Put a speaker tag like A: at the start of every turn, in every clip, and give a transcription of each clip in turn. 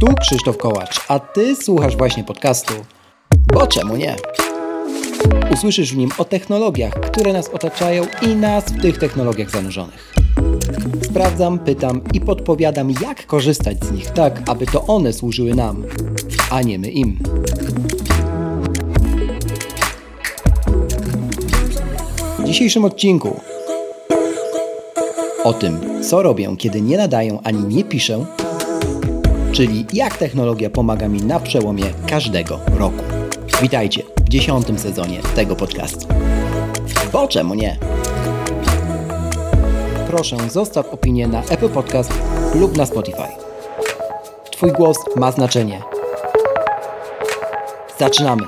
A: Tu Krzysztof Kołacz, a Ty słuchasz właśnie podcastu. Bo czemu nie? Usłyszysz w nim o technologiach, które nas otaczają i nas w tych technologiach zanurzonych. Sprawdzam, pytam i podpowiadam, jak korzystać z nich tak, aby to one służyły nam, a nie my im. W dzisiejszym odcinku o tym, co robię, kiedy nie nadaję ani nie piszę, czyli jak technologia pomaga mi na przełomie każdego roku. Witajcie w dziesiątym sezonie tego podcastu. Bo czemu nie? Proszę, zostaw opinię na Apple Podcast lub na Spotify. Twój głos ma znaczenie. Zaczynamy!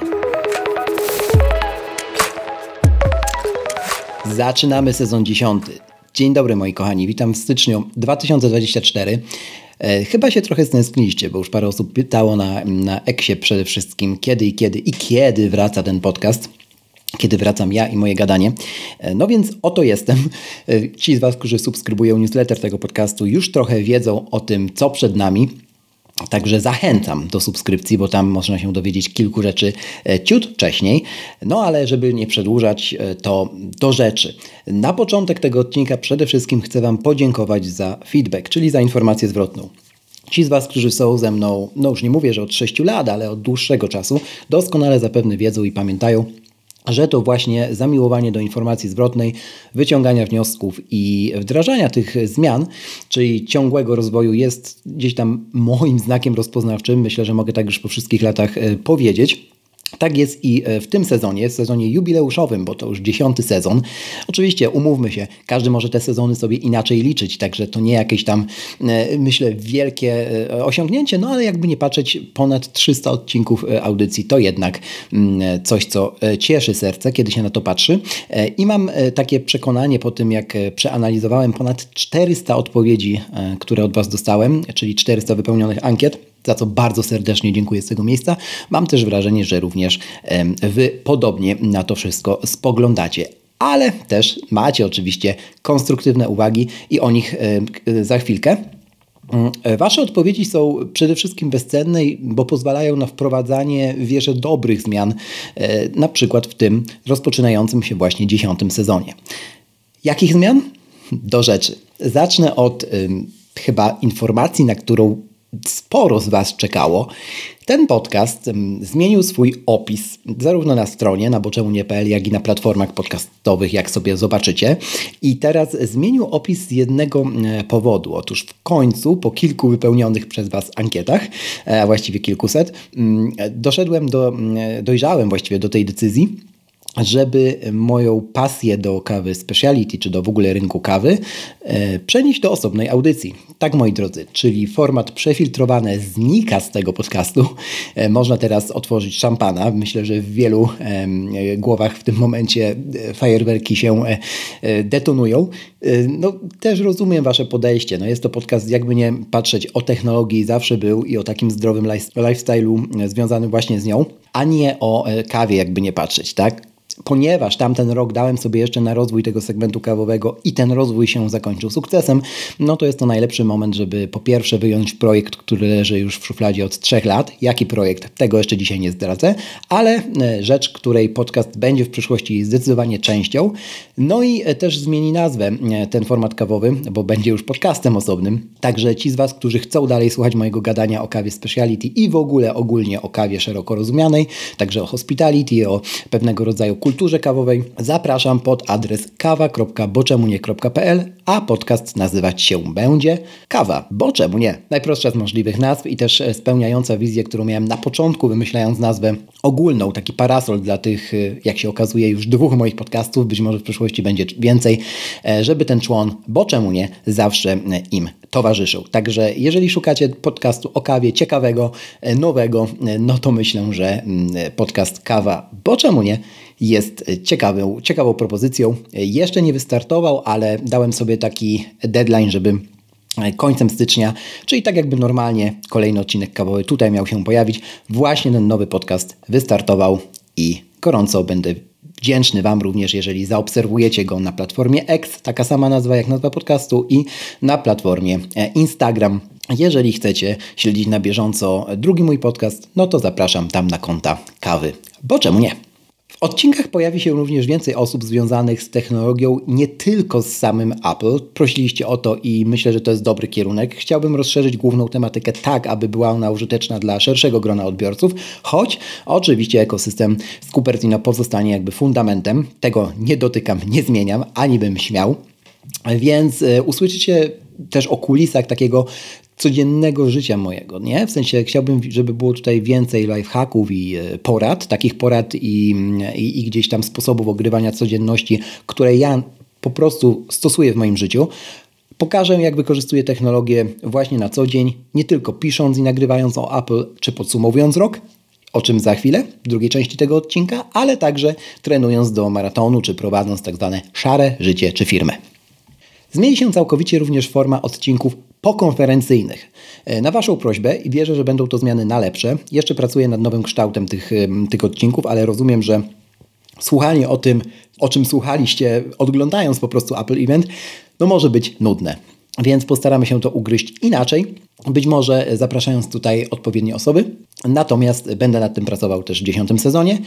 A: Zaczynamy sezon dziesiąty. Dzień dobry moi kochani, witam w styczniu 2024. E, chyba się trochę stęskniliście, bo już parę osób pytało na, na Eksie przede wszystkim, kiedy i kiedy i kiedy wraca ten podcast kiedy wracam ja i moje gadanie. E, no więc oto jestem. E, ci z Was, którzy subskrybują newsletter tego podcastu, już trochę wiedzą o tym, co przed nami. Także zachęcam do subskrypcji, bo tam można się dowiedzieć kilku rzeczy e, ciut wcześniej. No ale żeby nie przedłużać, e, to do rzeczy. Na początek tego odcinka przede wszystkim chcę Wam podziękować za feedback, czyli za informację zwrotną. Ci z Was, którzy są ze mną, no już nie mówię, że od 6 lat, ale od dłuższego czasu, doskonale zapewne wiedzą i pamiętają, że to właśnie zamiłowanie do informacji zwrotnej, wyciągania wniosków i wdrażania tych zmian, czyli ciągłego rozwoju jest gdzieś tam moim znakiem rozpoznawczym. Myślę, że mogę tak już po wszystkich latach e, powiedzieć. Tak jest i e, w tym sezonie, w sezonie jubileuszowym, bo to już dziesiąty sezon. Oczywiście, umówmy się, każdy może te sezony sobie inaczej liczyć, także to nie jakieś tam, e, myślę, wielkie e, osiągnięcie, no ale jakby nie patrzeć, ponad 300 odcinków audycji to jednak mm, coś, co cieszy serce, kiedy się na to patrzy. I mam takie przekonanie po tym, jak przeanalizowałem ponad 400 odpowiedzi, które od Was dostałem, czyli 400 wypełnionych ankiet za co bardzo serdecznie dziękuję z tego miejsca. Mam też wrażenie, że również Wy podobnie na to wszystko spoglądacie ale też macie oczywiście konstruktywne uwagi i o nich za chwilkę. Mm, wasze odpowiedzi są przede wszystkim bezcenne, bo pozwalają na wprowadzanie wierzę dobrych zmian, e, na przykład w tym rozpoczynającym się właśnie dziesiątym sezonie. Jakich zmian? Do rzeczy. Zacznę od chyba informacji, na którą sporo z Was czekało. Ten podcast zmienił swój opis zarówno na stronie na boczemu.pl, jak i na platformach podcastowych, jak sobie zobaczycie. I teraz zmienił opis z jednego powodu. Otóż w końcu, po kilku wypełnionych przez Was ankietach, a właściwie kilkuset, doszedłem do, dojrzałem właściwie do tej decyzji, żeby moją pasję do kawy speciality, czy do w ogóle rynku kawy, e, przenieść do osobnej audycji. Tak, moi drodzy, czyli format przefiltrowane znika z tego podcastu. E, można teraz otworzyć szampana. Myślę, że w wielu głowach w tym momencie e, fajerwerki się detonują. No, też rozumiem Wasze podejście. No, jest to podcast, jakby nie patrzeć, o technologii zawsze był i o takim zdrowym lifestyle'u związanym właśnie z nią, a nie o kawie, jakby nie patrzeć, tak? Ponieważ tamten rok dałem sobie jeszcze na rozwój tego segmentu kawowego i ten rozwój się zakończył sukcesem, no to jest to najlepszy moment, żeby po pierwsze wyjąć projekt, który leży już w szufladzie od trzech lat. Jaki projekt? Tego jeszcze dzisiaj nie zdradzę, ale e, rzecz, której podcast będzie w przyszłości zdecydowanie częścią. No i e, też zmieni nazwę e, ten format kawowy, bo będzie już podcastem osobnym. Także ci z Was, którzy chcą dalej słuchać mojego gadania o kawie speciality i w ogóle ogólnie o kawie szeroko rozumianej, także o hospitality, o pewnego rodzaju kulturze kawowej, zapraszam pod adres kawa.boczemunie.pl, a podcast nazywać się będzie Kawa, bo czemu nie? Najprostsza z możliwych nazw i też e, spełniająca wizję, którą miałem na początku, wymyślając nazwę ogólną, taki parasol dla tych, e, jak się okazuje, już dwóch moich podcastów, być może w przyszłości będzie więcej, e, żeby ten człon, bo czemu nie, zawsze im towarzyszył. Także jeżeli szukacie podcastu o kawie ciekawego, nowego, no to myślę, że mm, podcast Kawa, bo czemu nie, jest ciekawą, ciekawą propozycją. Jeszcze nie wystartował, ale dałem sobie taki deadline, żeby końcem stycznia, czyli tak jakby normalnie kolejny odcinek kawowy tutaj miał się pojawić. Właśnie ten nowy podcast wystartował i gorąco będę wdzięczny Wam również, jeżeli zaobserwujecie go na platformie X, taka sama nazwa jak nazwa podcastu i na platformie e, Instagram. Jeżeli chcecie śledzić na bieżąco drugi mój podcast, no to zapraszam tam na konta kawy, bo czemu nie? Odcinkach pojawi się również więcej osób związanych z technologią, nie tylko z samym Apple. Prosiliście o to i myślę, że to jest dobry kierunek. Chciałbym rozszerzyć główną tematykę tak, aby była ona użyteczna dla szerszego grona odbiorców, choć oczywiście ekosystem z Cupertino pozostanie jakby fundamentem. Tego nie dotykam, nie zmieniam, ani bym śmiał. Więc e, usłyszycie też o kulisach takiego codziennego życia mojego, nie? W sensie chciałbym, żeby było tutaj więcej lifehacków i e, porad, takich porad i, i, i gdzieś tam sposobów ogrywania codzienności, które ja po prostu stosuję w moim życiu. Pokażę, jak wykorzystuję technologię właśnie na co dzień, nie tylko pisząc i nagrywając o Apple, czy podsumowując rok, o czym za chwilę w drugiej części tego odcinka, ale także trenując do maratonu, czy prowadząc tak zwane szare życie czy firmę. Zmieni się całkowicie również forma odcinków pokonferencyjnych. E, na Waszą prośbę i wierzę, że będą to zmiany na lepsze. Jeszcze pracuję nad nowym kształtem tych, tych odcinków, ale rozumiem, że słuchanie o tym, o czym słuchaliście, oglądając po prostu Apple Event, no może być nudne. Więc postaramy się to ugryźć inaczej, być może zapraszając tutaj odpowiednie osoby. Natomiast będę nad tym pracował też w dziesiątym sezonie.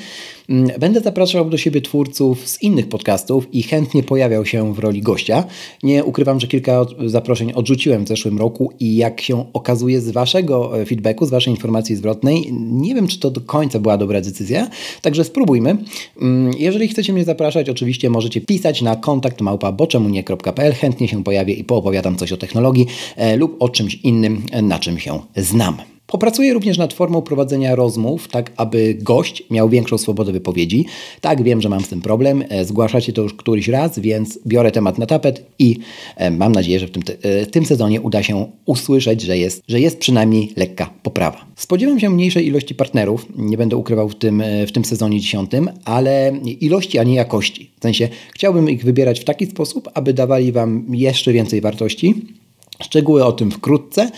A: Mm, będę zapraszał do siebie twórców z innych podcastów i chętnie pojawiał się w roli gościa. Nie ukrywam, że kilka zaproszeń odrzuciłem w zeszłym roku i jak się okazuje z Waszego e, feedbacku, z Waszej informacji zwrotnej, nie wiem, czy to do końca była dobra decyzja, także spróbujmy. Mm, jeżeli chcecie mnie zapraszać, oczywiście możecie pisać na kontakt małpa.boczemunie.pl. Chętnie się pojawię i poopowiadam coś o technologii e, lub o czymś innym, na czym się znam. Popracuję również nad formą prowadzenia rozmów, tak aby gość miał większą swobodę wypowiedzi. Tak, wiem, że mam z tym problem. E, zgłaszacie to już któryś raz, więc biorę temat na tapet i e, mam nadzieję, że w tym, e, tym sezonie uda się usłyszeć, że jest, że jest przynajmniej lekka poprawa. Spodziewam się mniejszej ilości partnerów, nie będę ukrywał w tym, w tym sezonie dziesiątym, ale ilości, a nie jakości. W sensie chciałbym ich wybierać w taki sposób, aby dawali Wam jeszcze więcej wartości. Szczegóły o tym wkrótce.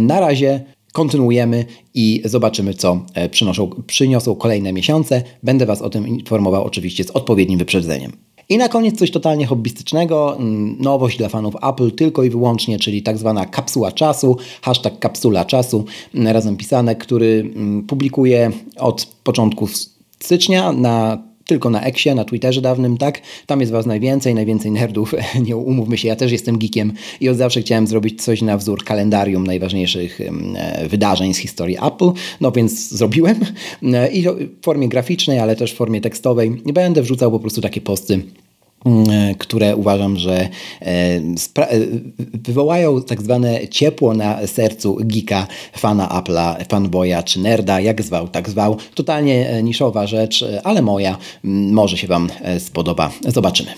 A: Na razie kontynuujemy i zobaczymy, co e, przynoszą, przyniosą kolejne miesiące. Będę Was o tym informował oczywiście z odpowiednim wyprzedzeniem. I na koniec coś totalnie hobbystycznego, mm, nowość dla fanów Apple tylko i wyłącznie, czyli tak zwana kapsuła czasu, hashtag kapsula czasu, mm, razem pisane, który mm, publikuje od początku stycznia na tylko na Exie, na Twitterze dawnym, tak? Tam jest Was najwięcej, najwięcej nerdów. Nie umówmy się, ja też jestem geekiem i od zawsze chciałem zrobić coś na wzór kalendarium najważniejszych e, wydarzeń z historii Apple. No więc zrobiłem e, i w formie graficznej, ale też w formie tekstowej. Będę wrzucał po prostu takie posty które uważam, że e, e, wywołają tak zwane ciepło na sercu geeka, fana Apple'a, fanboya czy nerda, jak zwał, tak zwał. Totalnie e, niszowa rzecz, ale moja. Może się Wam spodoba. Zobaczymy.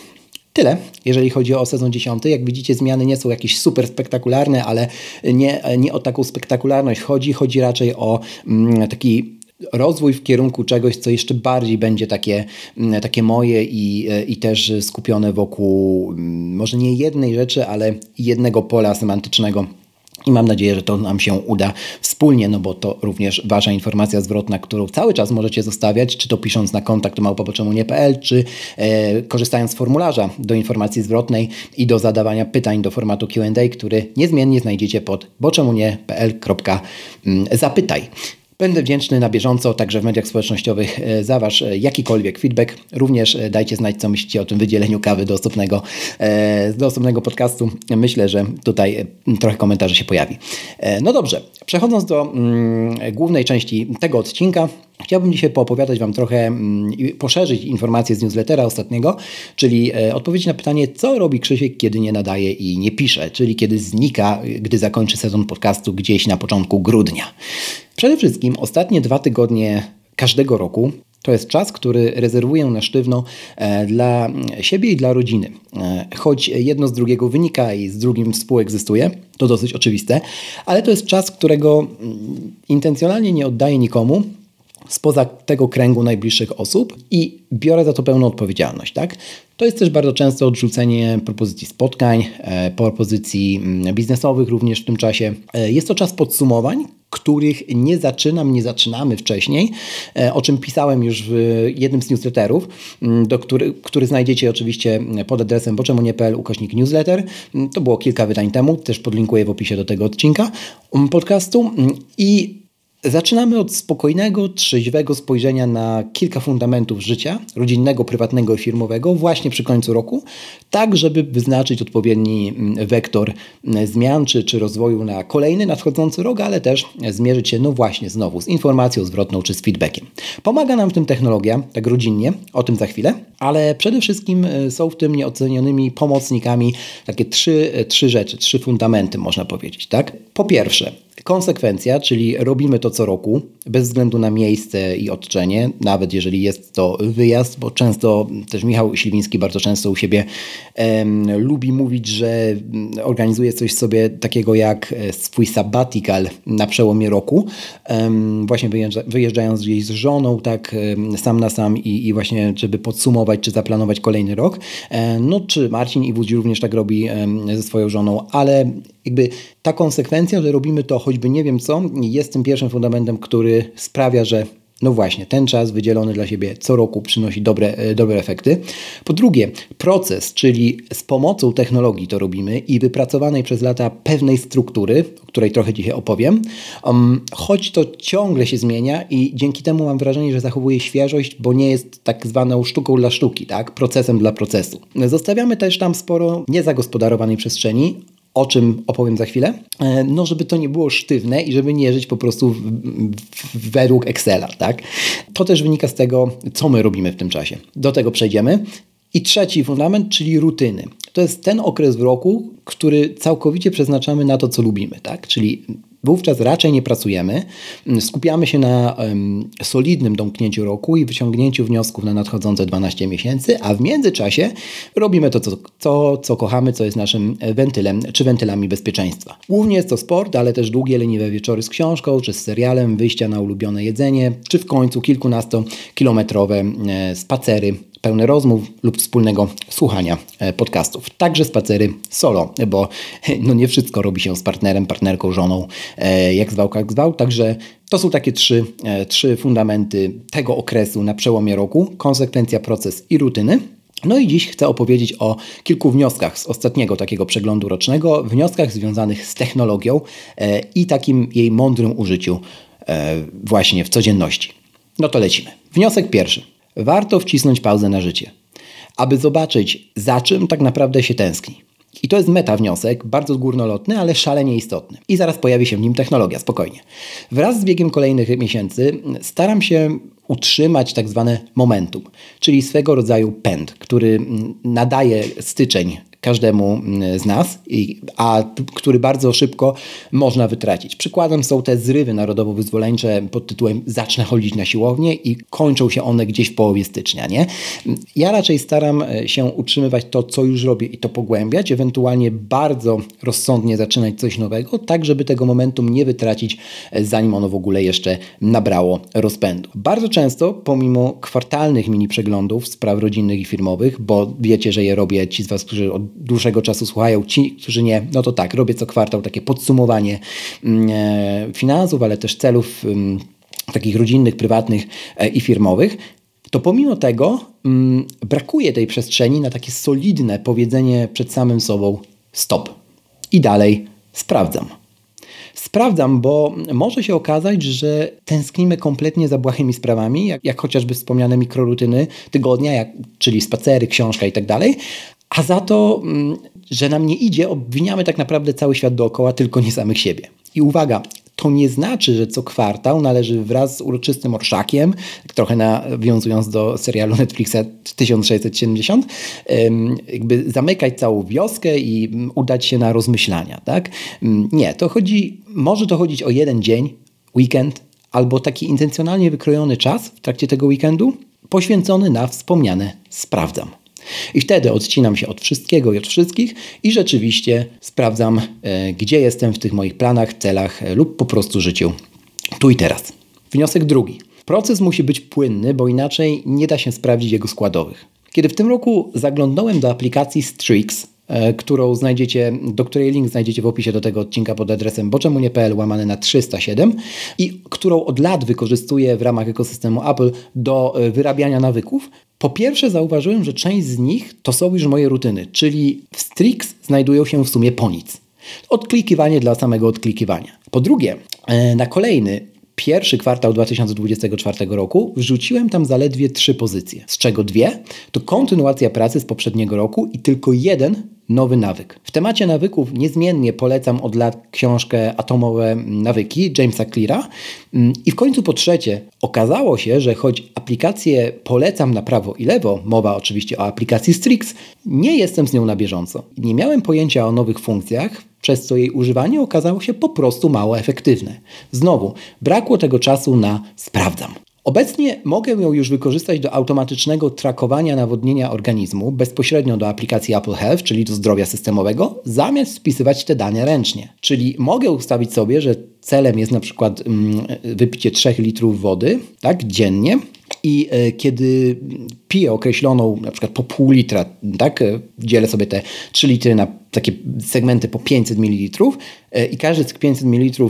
A: Tyle, jeżeli chodzi o sezon 10. Jak widzicie, zmiany nie są jakieś super spektakularne, ale nie, nie o taką spektakularność chodzi. Chodzi raczej o mm, taki rozwój w kierunku czegoś, co jeszcze bardziej będzie takie, mm, takie moje i, i też skupione wokół mm, może nie jednej rzeczy, ale jednego pola semantycznego. I mam nadzieję, że to nam się uda wspólnie, no bo to również Wasza informacja zwrotna, którą cały czas możecie zostawiać, czy to pisząc na kontakt małpa.nie.pl, czy e, korzystając z formularza do informacji zwrotnej i do zadawania pytań do formatu Q&A, który niezmiennie znajdziecie pod boczemunie.pl.zapytaj. Będę wdzięczny na bieżąco, także w mediach społecznościowych, e, za Wasz e, jakikolwiek feedback. Również e, dajcie znać, co myślicie o tym wydzieleniu kawy do osobnego, do osobnego podcastu. Myślę, że tutaj trochę komentarzy się pojawi. No dobrze, przechodząc do mm, głównej części tego odcinka, Chciałbym dzisiaj poopowiadać Wam trochę mm, i poszerzyć informacje z newslettera ostatniego, czyli odpowiedź na pytanie, co robi Krzysiek, kiedy nie nadaje i nie pisze, czyli kiedy znika, gdy zakończy sezon podcastu gdzieś na początku grudnia. Przede wszystkim ostatnie dwa tygodnie każdego roku to jest czas, który rezerwuję na sztywno e, dla siebie i dla rodziny. E, choć jedno z drugiego wynika i z drugim współegzystuje, to dosyć oczywiste, ale to jest czas, którego mm, intencjonalnie nie oddaję nikomu, spoza tego kręgu najbliższych osób i biorę za to pełną odpowiedzialność. Tak? To jest też bardzo często odrzucenie propozycji spotkań, e, propozycji mm, biznesowych również w tym czasie. E, jest to czas podsumowań, których nie zaczynam, nie zaczynamy wcześniej, e, o czym pisałem już w jednym z newsletterów, mm, do który, który znajdziecie oczywiście pod adresem boczemunie.pl ukośnik newsletter. Mm, to było kilka wydań temu, też podlinkuję w opisie do tego odcinka podcastu i Zaczynamy od spokojnego, trzeźwego spojrzenia na kilka fundamentów życia rodzinnego, prywatnego i firmowego właśnie przy końcu roku, tak żeby wyznaczyć odpowiedni mm, wektor mm, zmian czy, czy rozwoju na kolejny nadchodzący rok, ale też zmierzyć się no właśnie znowu z informacją zwrotną czy z feedbackiem. Pomaga nam w tym technologia, tak rodzinnie, o tym za chwilę, ale przede wszystkim e, są w tym nieocenionymi pomocnikami takie trzy, e, trzy rzeczy, trzy fundamenty można powiedzieć. Tak? Po pierwsze, Konsekwencja, czyli robimy to co roku, bez względu na miejsce i odczenie, nawet jeżeli jest to wyjazd, bo często też Michał Śliwiński bardzo często u siebie um, lubi mówić, że organizuje coś sobie takiego jak e, swój sabbatical na przełomie roku, um, właśnie wyjeżdża, wyjeżdżając gdzieś z żoną, tak um, sam na sam i, i, właśnie, żeby podsumować czy zaplanować kolejny rok. E, no czy Marcin Iwudzi również tak robi ze swoją żoną, ale jakby ta konsekwencja, że robimy to choćby nie wiem co, jest tym pierwszym fundamentem, który sprawia, że no właśnie, ten czas wydzielony dla siebie co roku przynosi dobre, e, dobre efekty. Po drugie, proces, czyli z pomocą technologii to robimy i wypracowanej przez lata pewnej struktury, o której trochę dzisiaj opowiem, um, choć to ciągle się zmienia i dzięki temu mam wrażenie, że zachowuje świeżość, bo nie jest tak zwaną sztuką dla sztuki, tak? procesem dla procesu. Zostawiamy też tam sporo niezagospodarowanej przestrzeni, o czym opowiem za chwilę, e, no żeby to nie było sztywne i żeby nie żyć po prostu w, w, według Excela, tak? To też wynika z tego, co my robimy w tym czasie. Do tego przejdziemy. I trzeci fundament, czyli rutyny. To jest ten okres w roku, który całkowicie przeznaczamy na to, co lubimy, tak? Czyli Wówczas raczej nie pracujemy, skupiamy się na um, solidnym domknięciu roku i wyciągnięciu wniosków na nadchodzące 12 miesięcy, a w międzyczasie robimy to, co, co, co kochamy, co jest naszym wentylem czy wentylami bezpieczeństwa. Głównie jest to sport, ale też długie, leniwe wieczory z książką czy z serialem, wyjścia na ulubione jedzenie, czy w końcu kilkunastokilometrowe e, spacery pełne rozmów lub wspólnego słuchania e, podcastów. Także spacery solo, bo no nie wszystko robi się z partnerem, partnerką, żoną, jak zwał, jak zwał. Także to są takie trzy, e, trzy fundamenty tego okresu na przełomie roku. Konsekwencja, proces i rutyny. No i dziś chcę opowiedzieć o kilku wnioskach z ostatniego takiego przeglądu rocznego, wnioskach związanych z technologią i takim jej mądrym użyciu właśnie w codzienności. No to lecimy. Wniosek pierwszy warto wcisnąć pauzę na życie, aby zobaczyć, za czym tak naprawdę się tęskni. I to jest meta wniosek, bardzo górnolotny, ale szalenie istotny. I zaraz pojawi się w nim technologia, spokojnie. Wraz z biegiem kolejnych miesięcy staram się utrzymać tak zwane momentum, czyli swego rodzaju pęd, który nadaje styczeń każdemu mm, z nas, a który bardzo szybko można wytracić. Przykładem są te zrywy narodowo-wyzwoleńcze pod tytułem Zacznę chodzić na siłownię i kończą się one gdzieś w połowie stycznia. Nie? Ja raczej staram e, się utrzymywać to, co już robię i to pogłębiać, ewentualnie bardzo rozsądnie zaczynać coś nowego, tak żeby tego momentum nie wytracić, e, zanim ono w ogóle jeszcze nabrało rozpędu. Bardzo często, pomimo kwartalnych mini przeglądów spraw rodzinnych i firmowych, bo wiecie, że je robię ci z Was, którzy od dłuższego czasu słuchają. Ci, którzy nie, no to tak, robię co kwartał takie podsumowanie mm, e, finansów, ale też celów mm, takich rodzinnych, prywatnych e, i firmowych. To pomimo tego mm, brakuje tej przestrzeni na takie solidne powiedzenie przed samym sobą stop. I dalej sprawdzam. Sprawdzam, bo może się okazać, że tęsknimy kompletnie za błahymi sprawami, jak, jak chociażby wspomniane mikrorutyny tygodnia, jak, czyli spacery, książka i tak dalej, a za to, mm, że nam nie idzie, obwiniamy tak naprawdę cały świat dookoła, tylko nie samych siebie. I uwaga, to nie znaczy, że co kwartał należy wraz z uroczystym orszakiem, trochę nawiązując do serialu Netflixa 1670, jakby zamykać całą wioskę i mm, udać się na rozmyślania. Tak? Mm, nie, to chodzi, może to chodzić o jeden dzień, weekend, albo taki intencjonalnie wykrojony czas w trakcie tego weekendu, poświęcony na wspomniane sprawdzam. I wtedy odcinam się od wszystkiego i od wszystkich i rzeczywiście sprawdzam, e, gdzie jestem w tych moich planach, celach e, lub po prostu życiu tu i teraz. Wniosek drugi. Proces musi być płynny, bo inaczej nie da się sprawdzić jego składowych. Kiedy w tym roku zaglądnąłem do aplikacji Strix, którą znajdziecie, do której link znajdziecie w opisie do tego odcinka pod adresem boczemunie.pl łamane na 307 i którą od lat wykorzystuję w ramach ekosystemu Apple do e, wyrabiania nawyków, po pierwsze zauważyłem, że część z nich to są już moje rutyny, czyli w Strix znajdują się w sumie po nic. Odklikiwanie dla samego odklikiwania. Po drugie, e, na kolejny pierwszy kwartał 2024 roku wrzuciłem tam zaledwie trzy pozycje, z czego dwie to kontynuacja pracy z poprzedniego roku i tylko jeden nowy nawyk. W temacie nawyków niezmiennie polecam od lat książkę Atomowe nawyki Jamesa Cleara. Mm, I w końcu po trzecie, okazało się, że choć aplikację polecam na prawo i lewo, mowa oczywiście o aplikacji Strix, nie jestem z nią na bieżąco. Nie miałem pojęcia o nowych funkcjach, przez co jej używanie okazało się po prostu mało efektywne. Znowu, brakło tego czasu na sprawdzam. Obecnie mogę ją już wykorzystać do automatycznego trakowania nawodnienia organizmu bezpośrednio do aplikacji Apple Health, czyli do zdrowia systemowego, zamiast wpisywać te dane ręcznie. Czyli mogę ustawić sobie, że celem jest na przykład mm, wypicie 3 litrów wody tak, dziennie i e, kiedy piję określoną, na przykład po pół litra, tak, e, dzielę sobie te 3 litry na takie segmenty po 500 ml e, i każdy z tych 500 ml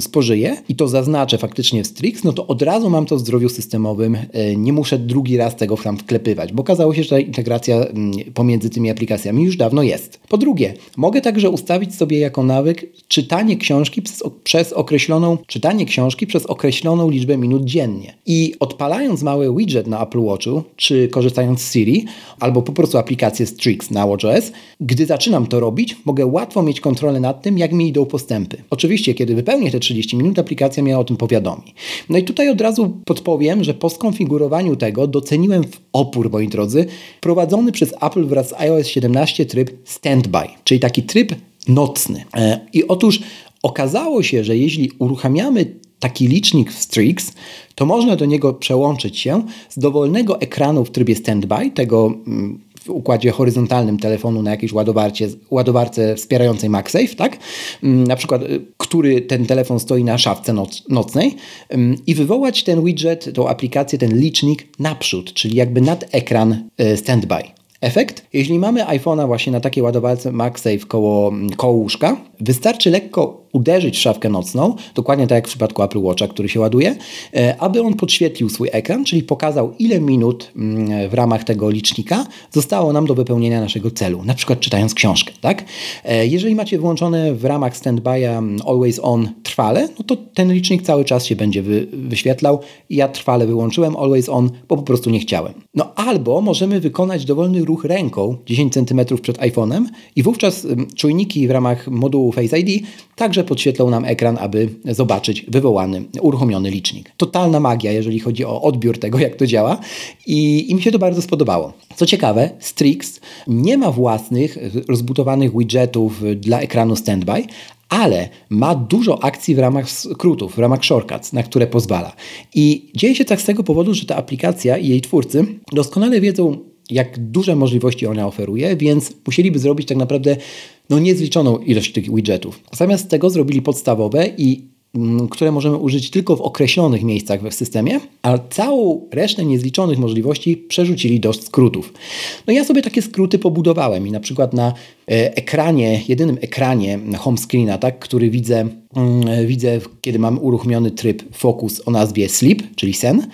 A: spożyje i to zaznaczę faktycznie w Strix, no to od razu mam to w zdrowiu systemowym, nie muszę drugi raz tego tam wklepywać, bo okazało się, że ta integracja mm, pomiędzy tymi aplikacjami już dawno jest. Po drugie, mogę także ustawić sobie jako nawyk czytanie książki przez określoną, czytanie książki przez określoną liczbę minut dziennie i odpalając mały widget na Apple Watchu, czy korzystając z Siri, albo po prostu aplikację Strix na WatchOS, gdy zaczynam to robić, mogę łatwo mieć kontrolę nad tym, jak mi idą postępy. Oczywiście, kiedy wypełnię te 30 minut, aplikacja mnie o tym powiadomi. No i tutaj od razu podpowiem, że po skonfigurowaniu tego doceniłem w opór, moi drodzy, prowadzony przez Apple wraz z iOS 17 tryb Standby, czyli taki tryb nocny. E, I otóż okazało się, że jeśli uruchamiamy taki licznik w Strix, to można do niego przełączyć się z dowolnego ekranu w trybie standby, tego mm, w układzie horyzontalnym telefonu na jakiejś ładowarce, wspierającej MagSafe, tak? Mm, na przykład, y, który ten telefon stoi na szafce noc, nocnej mm, i wywołać ten widget, tą aplikację, ten licznik naprzód, czyli jakby nad ekran y, standby. Efekt? Jeśli mamy iPhone'a właśnie na takiej ładowarce MagSafe koło, koło łóżka, wystarczy lekko uderzyć w szafkę nocną, dokładnie tak jak w przypadku Apple Watcha, który się ładuje, e, aby on podświetlił swój ekran, czyli pokazał ile minut mm, w ramach tego licznika zostało nam do wypełnienia naszego celu, na przykład czytając książkę. Tak? E, jeżeli macie włączone w ramach standby'a mm, Always On trwale, no to ten licznik cały czas się będzie wy, wyświetlał. Ja trwale wyłączyłem Always On, bo po prostu nie chciałem. No albo możemy wykonać dowolny ruch ręką 10 cm przed iPhone'em i wówczas mm, czujniki w ramach modułu Face ID także podświetlą nam ekran, aby zobaczyć wywołany, uruchomiony licznik. Totalna magia, jeżeli chodzi o odbiór tego, jak to działa i, i mi się to bardzo spodobało. Co ciekawe, Strix nie ma własnych rozbudowanych widgetów dla ekranu standby, ale ma dużo akcji w ramach skrótów, w ramach shortcuts, na które pozwala. I dzieje się tak z tego powodu, że ta aplikacja i jej twórcy doskonale wiedzą, jak duże możliwości ona oferuje, więc musieliby zrobić tak naprawdę no, niezliczoną ilość tych widgetów. Zamiast tego zrobili podstawowe i mm, które możemy użyć tylko w określonych miejscach w systemie, a całą resztę niezliczonych możliwości przerzucili do skrótów. No ja sobie takie skróty pobudowałem i na przykład na e, ekranie, jedynym ekranie home screena, tak, który widzę widzę, kiedy mam uruchomiony tryb Focus o nazwie Sleep, czyli sen.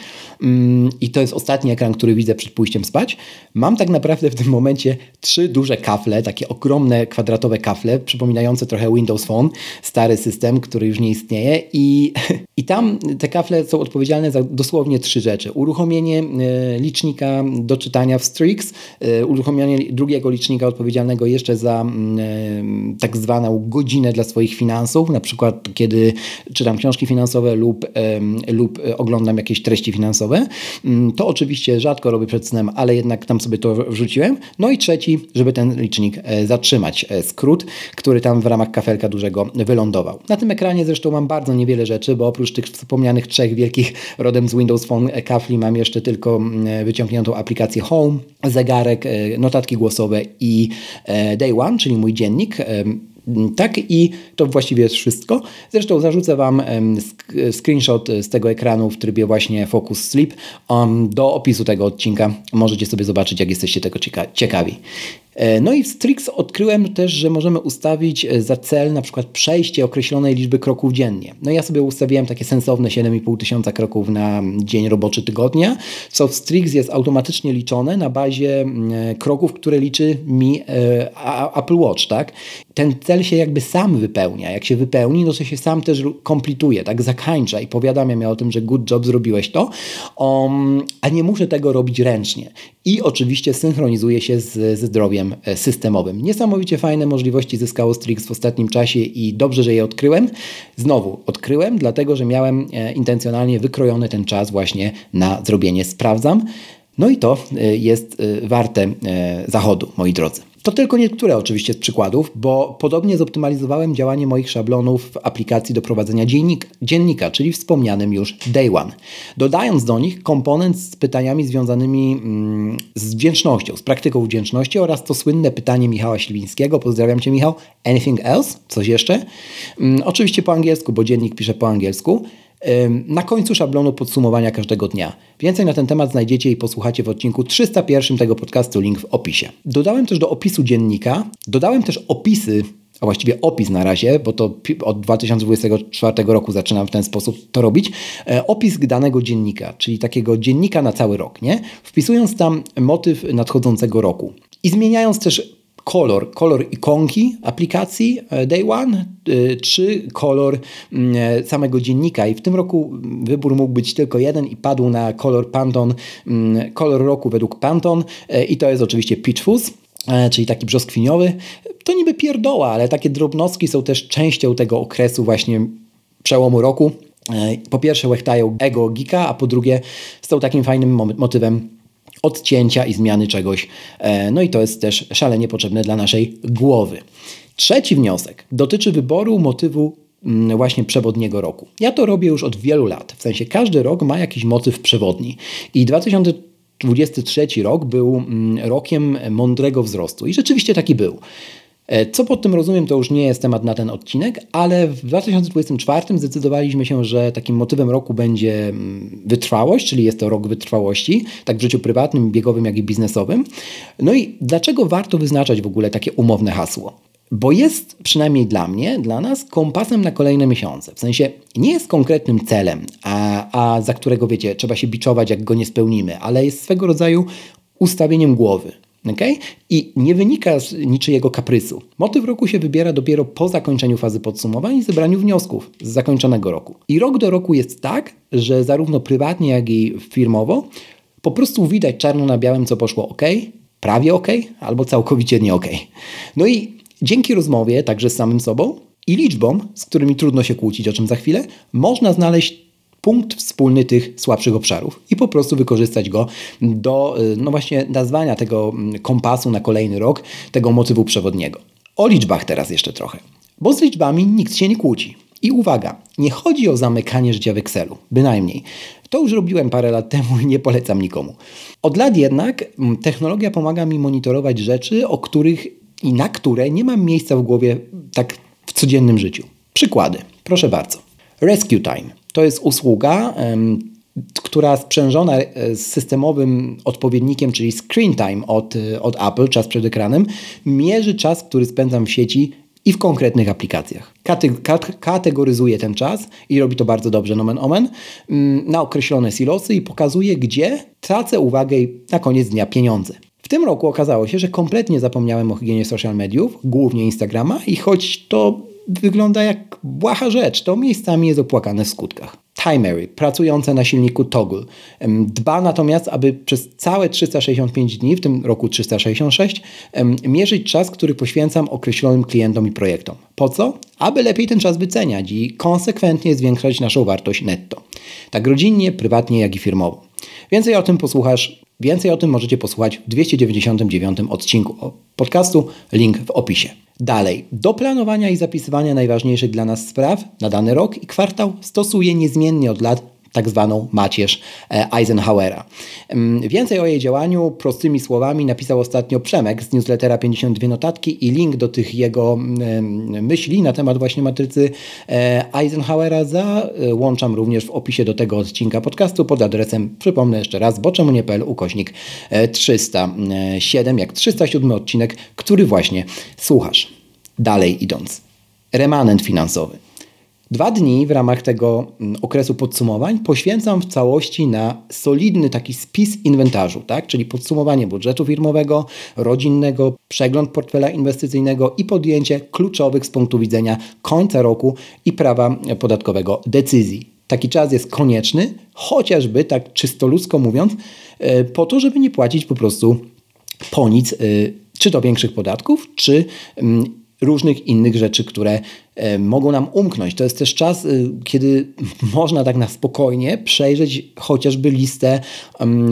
A: Mm, I to jest ostatni ekran, który widzę przed pójściem spać. Mam tak naprawdę w tym momencie trzy duże kafle, takie ogromne kwadratowe kafle, przypominające trochę Windows Phone, stary system, który już nie istnieje. I, i tam te kafle są odpowiedzialne za dosłownie trzy rzeczy. Uruchomienie e, licznika do czytania w Strix, e, uruchomienie drugiego licznika odpowiedzialnego jeszcze za mm, e, tak zwaną godzinę dla swoich finansów, na przykład przykład kiedy czytam książki finansowe lub, lub oglądam jakieś treści finansowe. Mm, to oczywiście rzadko robię przed snem, ale jednak tam sobie to wrzuciłem. No i trzeci, żeby ten licznik e, zatrzymać. E, skrót, który tam w ramach kafelka dużego wylądował. Na tym ekranie zresztą mam bardzo niewiele rzeczy, bo oprócz tych wspomnianych trzech wielkich rodem z Windows Phone e, kafli mam jeszcze tylko mm, wyciągniętą aplikację Home, zegarek, notatki głosowe i Day One, czyli mój dziennik tak i to właściwie jest wszystko. Zresztą zarzucę Wam screenshot z tego ekranu w trybie właśnie Focus Sleep do opisu tego odcinka. Możecie sobie zobaczyć, jak jesteście tego ciekawi. E, no i w Strix odkryłem też, że możemy ustawić e, za cel na przykład przejście określonej liczby kroków dziennie. No ja sobie ustawiłem takie sensowne 7,5 tysiąca kroków na dzień roboczy tygodnia, co w Strix jest automatycznie liczone na bazie e, kroków, które liczy mi Apple Watch, tak? Ten cel się jakby sam wypełnia. Jak się wypełni, no to się sam też komplituje, tak zakańcza i powiadamia mnie o tym, że good job zrobiłeś to, um, a nie muszę tego robić ręcznie. I oczywiście synchronizuje się z, ze zdrowiem E, systemowym. Niesamowicie fajne możliwości zyskało Strix w ostatnim czasie i dobrze, że je odkryłem. Znowu odkryłem, dlatego że miałem e, intencjonalnie wykrojony ten czas właśnie na zrobienie sprawdzam. No i to e, jest warte zachodu, moi drodzy. To tylko niektóre oczywiście z przykładów, bo podobnie zoptymalizowałem działanie moich szablonów w aplikacji do prowadzenia dziennik, dziennika, czyli wspomnianym już Day One. Dodając do nich komponent z pytaniami związanymi mm, z wdzięcznością, z praktyką wdzięczności oraz to słynne pytanie Michała Śliwińskiego. Pozdrawiam Cię Michał. Anything else? Coś jeszcze? Mm, oczywiście po angielsku, bo dziennik pisze po angielsku na końcu szablonu podsumowania każdego dnia. Więcej na ten temat znajdziecie i posłuchacie w odcinku 301 tego podcastu, link w opisie. Dodałem też do opisu dziennika, dodałem też opisy a właściwie opis na razie, bo to od 2024 roku zaczynam w ten sposób to robić, e, opis danego dziennika, czyli takiego dziennika na cały rok, nie? Wpisując tam motyw nadchodzącego roku i zmieniając też kolor, kolor ikonki aplikacji e, Day One, e, czy kolor mm, e, samego dziennika. I w tym roku wybór mógł być tylko jeden i padł na kolor Pantone, mm, kolor roku według Pantone i to jest oczywiście Peach Fuzz czyli taki brzoskwiniowy. To niby pierdoła, ale takie drobnostki są też częścią tego okresu właśnie przełomu roku. Po pierwsze łechtają ego geeka, a po drugie są takim fajnym motywem odcięcia i zmiany czegoś. E, no i to jest też szalenie potrzebne dla naszej głowy. Trzeci wniosek dotyczy wyboru motywu mm, właśnie przewodniego roku. Ja to robię już od wielu lat. W sensie każdy rok ma jakiś motyw przewodni. I 2023 rok był mm, rokiem mądrego wzrostu. I rzeczywiście taki był. E, co pod tym rozumiem, to już nie jest temat na ten odcinek, ale w 2024 zdecydowaliśmy się, że takim motywem roku będzie mm, wytrwałość, czyli jest to rok wytrwałości, tak w życiu prywatnym, biegowym, jak i biznesowym. No i dlaczego warto wyznaczać w ogóle takie umowne hasło? Bo jest przynajmniej dla mnie, dla nas, kompasem na kolejne miesiące. W sensie nie jest konkretnym celem, a, a za którego wiecie, trzeba się biczować, jak go nie spełnimy, ale jest swego rodzaju ustawieniem głowy. Okay? I nie wynika z niczyjego kaprysu. Motyw roku się wybiera dopiero po zakończeniu fazy podsumowań i zebraniu wniosków z zakończonego roku. I rok do roku jest tak, że zarówno prywatnie, jak i firmowo po prostu widać czarno na białym, co poszło ok, prawie ok, albo całkowicie nie ok. No i dzięki rozmowie, także z samym sobą i liczbom, z którymi trudno się kłócić, o czym za chwilę, można znaleźć punkt wspólny tych słabszych obszarów i po prostu wykorzystać go do y, no właśnie nazwania tego mm, kompasu na kolejny rok, tego motywu przewodniego. O liczbach teraz jeszcze trochę, bo z liczbami nikt się nie kłóci. I uwaga, nie chodzi o zamykanie życia w Excelu, bynajmniej. To już robiłem parę lat temu i nie polecam nikomu. Od lat jednak mm, technologia pomaga mi monitorować rzeczy, o których i na które nie mam miejsca w głowie tak w codziennym życiu. Przykłady, proszę bardzo. Rescue Time. To jest usługa, która sprzężona e, z systemowym odpowiednikiem, czyli screen time od, e, od Apple, czas przed ekranem, mierzy czas, który spędzam w sieci i w konkretnych aplikacjach. kategoryzuje ten czas i robi to bardzo dobrze, nomen omen, mm, na określone silosy i pokazuje, gdzie tracę uwagę i na koniec dnia pieniądze. W tym roku okazało się, że kompletnie zapomniałem o higienie social mediów, głównie Instagrama i choć to wygląda jak błaha rzecz, to miejscami jest opłakane w skutkach. Timery, pracujące na silniku Toggle, dba natomiast, aby przez całe 365 dni, w tym roku 366, mierzyć czas, który poświęcam określonym klientom i projektom. Po co? Aby lepiej ten czas wyceniać i konsekwentnie zwiększać naszą wartość netto. Tak rodzinnie, prywatnie, jak i firmowo. Więcej o tym posłuchasz, więcej o tym możecie posłuchać w 299 odcinku podcastu, link w opisie. Dalej, do planowania i zapisywania najważniejszych dla nas spraw na dany rok i kwartał stosuję niezmiennie od lat tak zwaną macierz e, Eisenhowera. Mm, więcej o jej działaniu prostymi słowami napisał ostatnio Przemek z newslettera 52 Notatki i link do tych jego mm, myśli na temat właśnie matrycy e, Eisenhowera załączam również w opisie do tego odcinka podcastu pod adresem, przypomnę jeszcze raz, boczemunie.pl ukośnik 307, jak 307 odcinek, który właśnie słuchasz. Dalej idąc. Remanent finansowy. Dwa dni w ramach tego mm, okresu podsumowań poświęcam w całości na solidny taki spis inwentarzu, tak? czyli podsumowanie budżetu firmowego, rodzinnego, przegląd portfela inwestycyjnego i podjęcie kluczowych z punktu widzenia końca roku i prawa podatkowego decyzji. Taki czas jest konieczny, chociażby tak czysto ludzko mówiąc, e, po to, żeby nie płacić po prostu po nic, e, czy to większych podatków, czy mm, różnych innych rzeczy, które e, mogą nam umknąć. To jest też czas, e, kiedy można tak na spokojnie przejrzeć chociażby listę um,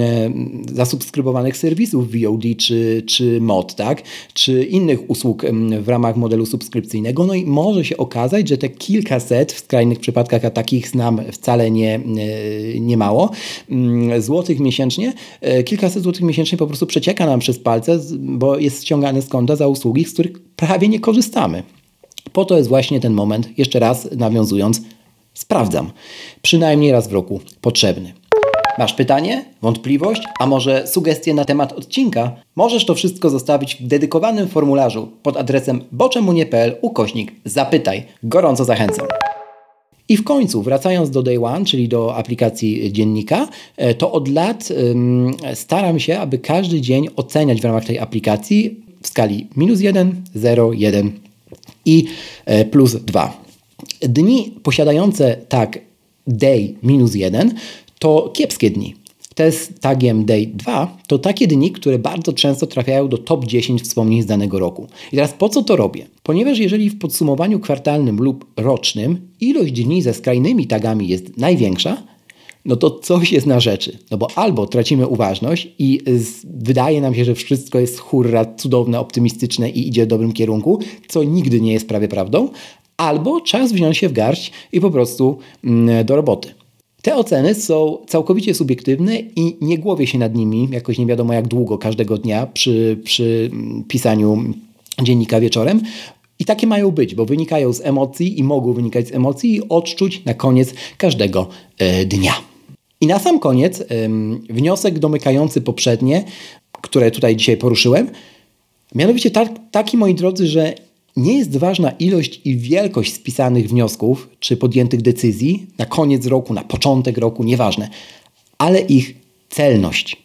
A: zasubskrybowanych serwisów VOD czy, czy MOD, tak? czy innych usług um, w ramach modelu subskrypcyjnego. No i może się okazać, że te kilkaset, w skrajnych przypadkach, a takich znam wcale nie, nie mało, um, złotych miesięcznie, kilkaset złotych miesięcznie po prostu przecieka nam przez palce, bo jest ściągane z konta za usługi, z których prawie nie korzystamy. Po to jest właśnie ten moment, jeszcze raz nawiązując, sprawdzam. Przynajmniej raz w roku potrzebny. Masz pytanie, wątpliwość, a może sugestie na temat odcinka? Możesz to wszystko zostawić w dedykowanym formularzu pod adresem boczemunie.pl ukośnik zapytaj. Gorąco zachęcam. I w końcu, wracając do Day One, czyli do aplikacji dziennika, e, to od lat staram się, aby każdy dzień oceniać w ramach tej aplikacji w skali minus 1, 0, 1 i e, plus 2. Dni posiadające tak day minus 1 to kiepskie dni. Te z tagiem day 2 to takie dni, które bardzo często trafiają do top 10 wspomnień z danego roku. I teraz po co to robię? Ponieważ jeżeli w podsumowaniu kwartalnym lub rocznym ilość dni ze skrajnymi tagami jest największa, no to coś jest na rzeczy. No bo albo tracimy uważność i wydaje nam się, że wszystko jest hurra, cudowne, optymistyczne i idzie w dobrym kierunku, co nigdy nie jest prawie prawdą, albo czas wziąć się w garść i po prostu mm, do roboty. Te oceny są całkowicie subiektywne i nie głowię się nad nimi jakoś nie wiadomo jak długo każdego dnia przy, przy mm, pisaniu dziennika wieczorem, i takie mają być, bo wynikają z emocji i mogą wynikać z emocji i odczuć na koniec każdego e, dnia. I na sam koniec wniosek domykający poprzednie, które tutaj dzisiaj poruszyłem. Mianowicie tak, taki, moi drodzy, że nie jest ważna ilość i wielkość spisanych wniosków czy podjętych decyzji na koniec roku, na początek roku, nieważne, ale ich celność.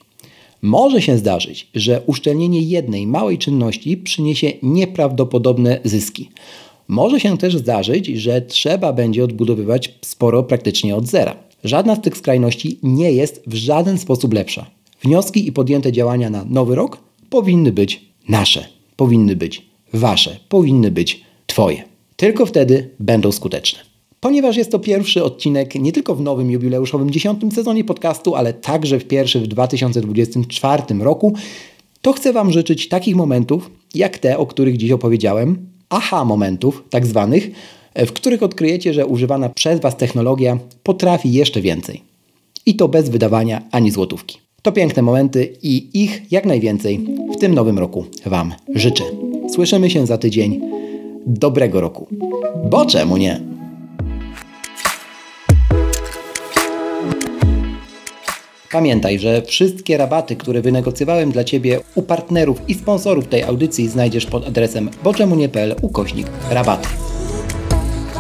A: Może się zdarzyć, że uszczelnienie jednej małej czynności przyniesie nieprawdopodobne zyski. Może się też zdarzyć, że trzeba będzie odbudowywać sporo praktycznie od zera. Żadna z tych skrajności nie jest w żaden sposób lepsza. Wnioski i podjęte działania na nowy rok powinny być nasze, powinny być wasze, powinny być twoje. Tylko wtedy będą skuteczne. Ponieważ jest to pierwszy odcinek nie tylko w nowym jubileuszowym dziesiątym sezonie podcastu, ale także w pierwszy w 2024 roku, to chcę Wam życzyć takich momentów, jak te, o których dziś opowiedziałem, aha momentów, tak zwanych, w których odkryjecie, że używana przez Was technologia potrafi jeszcze więcej. I to bez wydawania ani złotówki. To piękne momenty i ich jak najwięcej w tym nowym roku Wam życzę. Słyszymy się za tydzień. Dobrego roku. Bo czemu nie? Pamiętaj, że wszystkie rabaty, które wynegocjowałem dla Ciebie u partnerów i sponsorów tej audycji znajdziesz pod adresem boczemunie.pl ukośnik rabaty.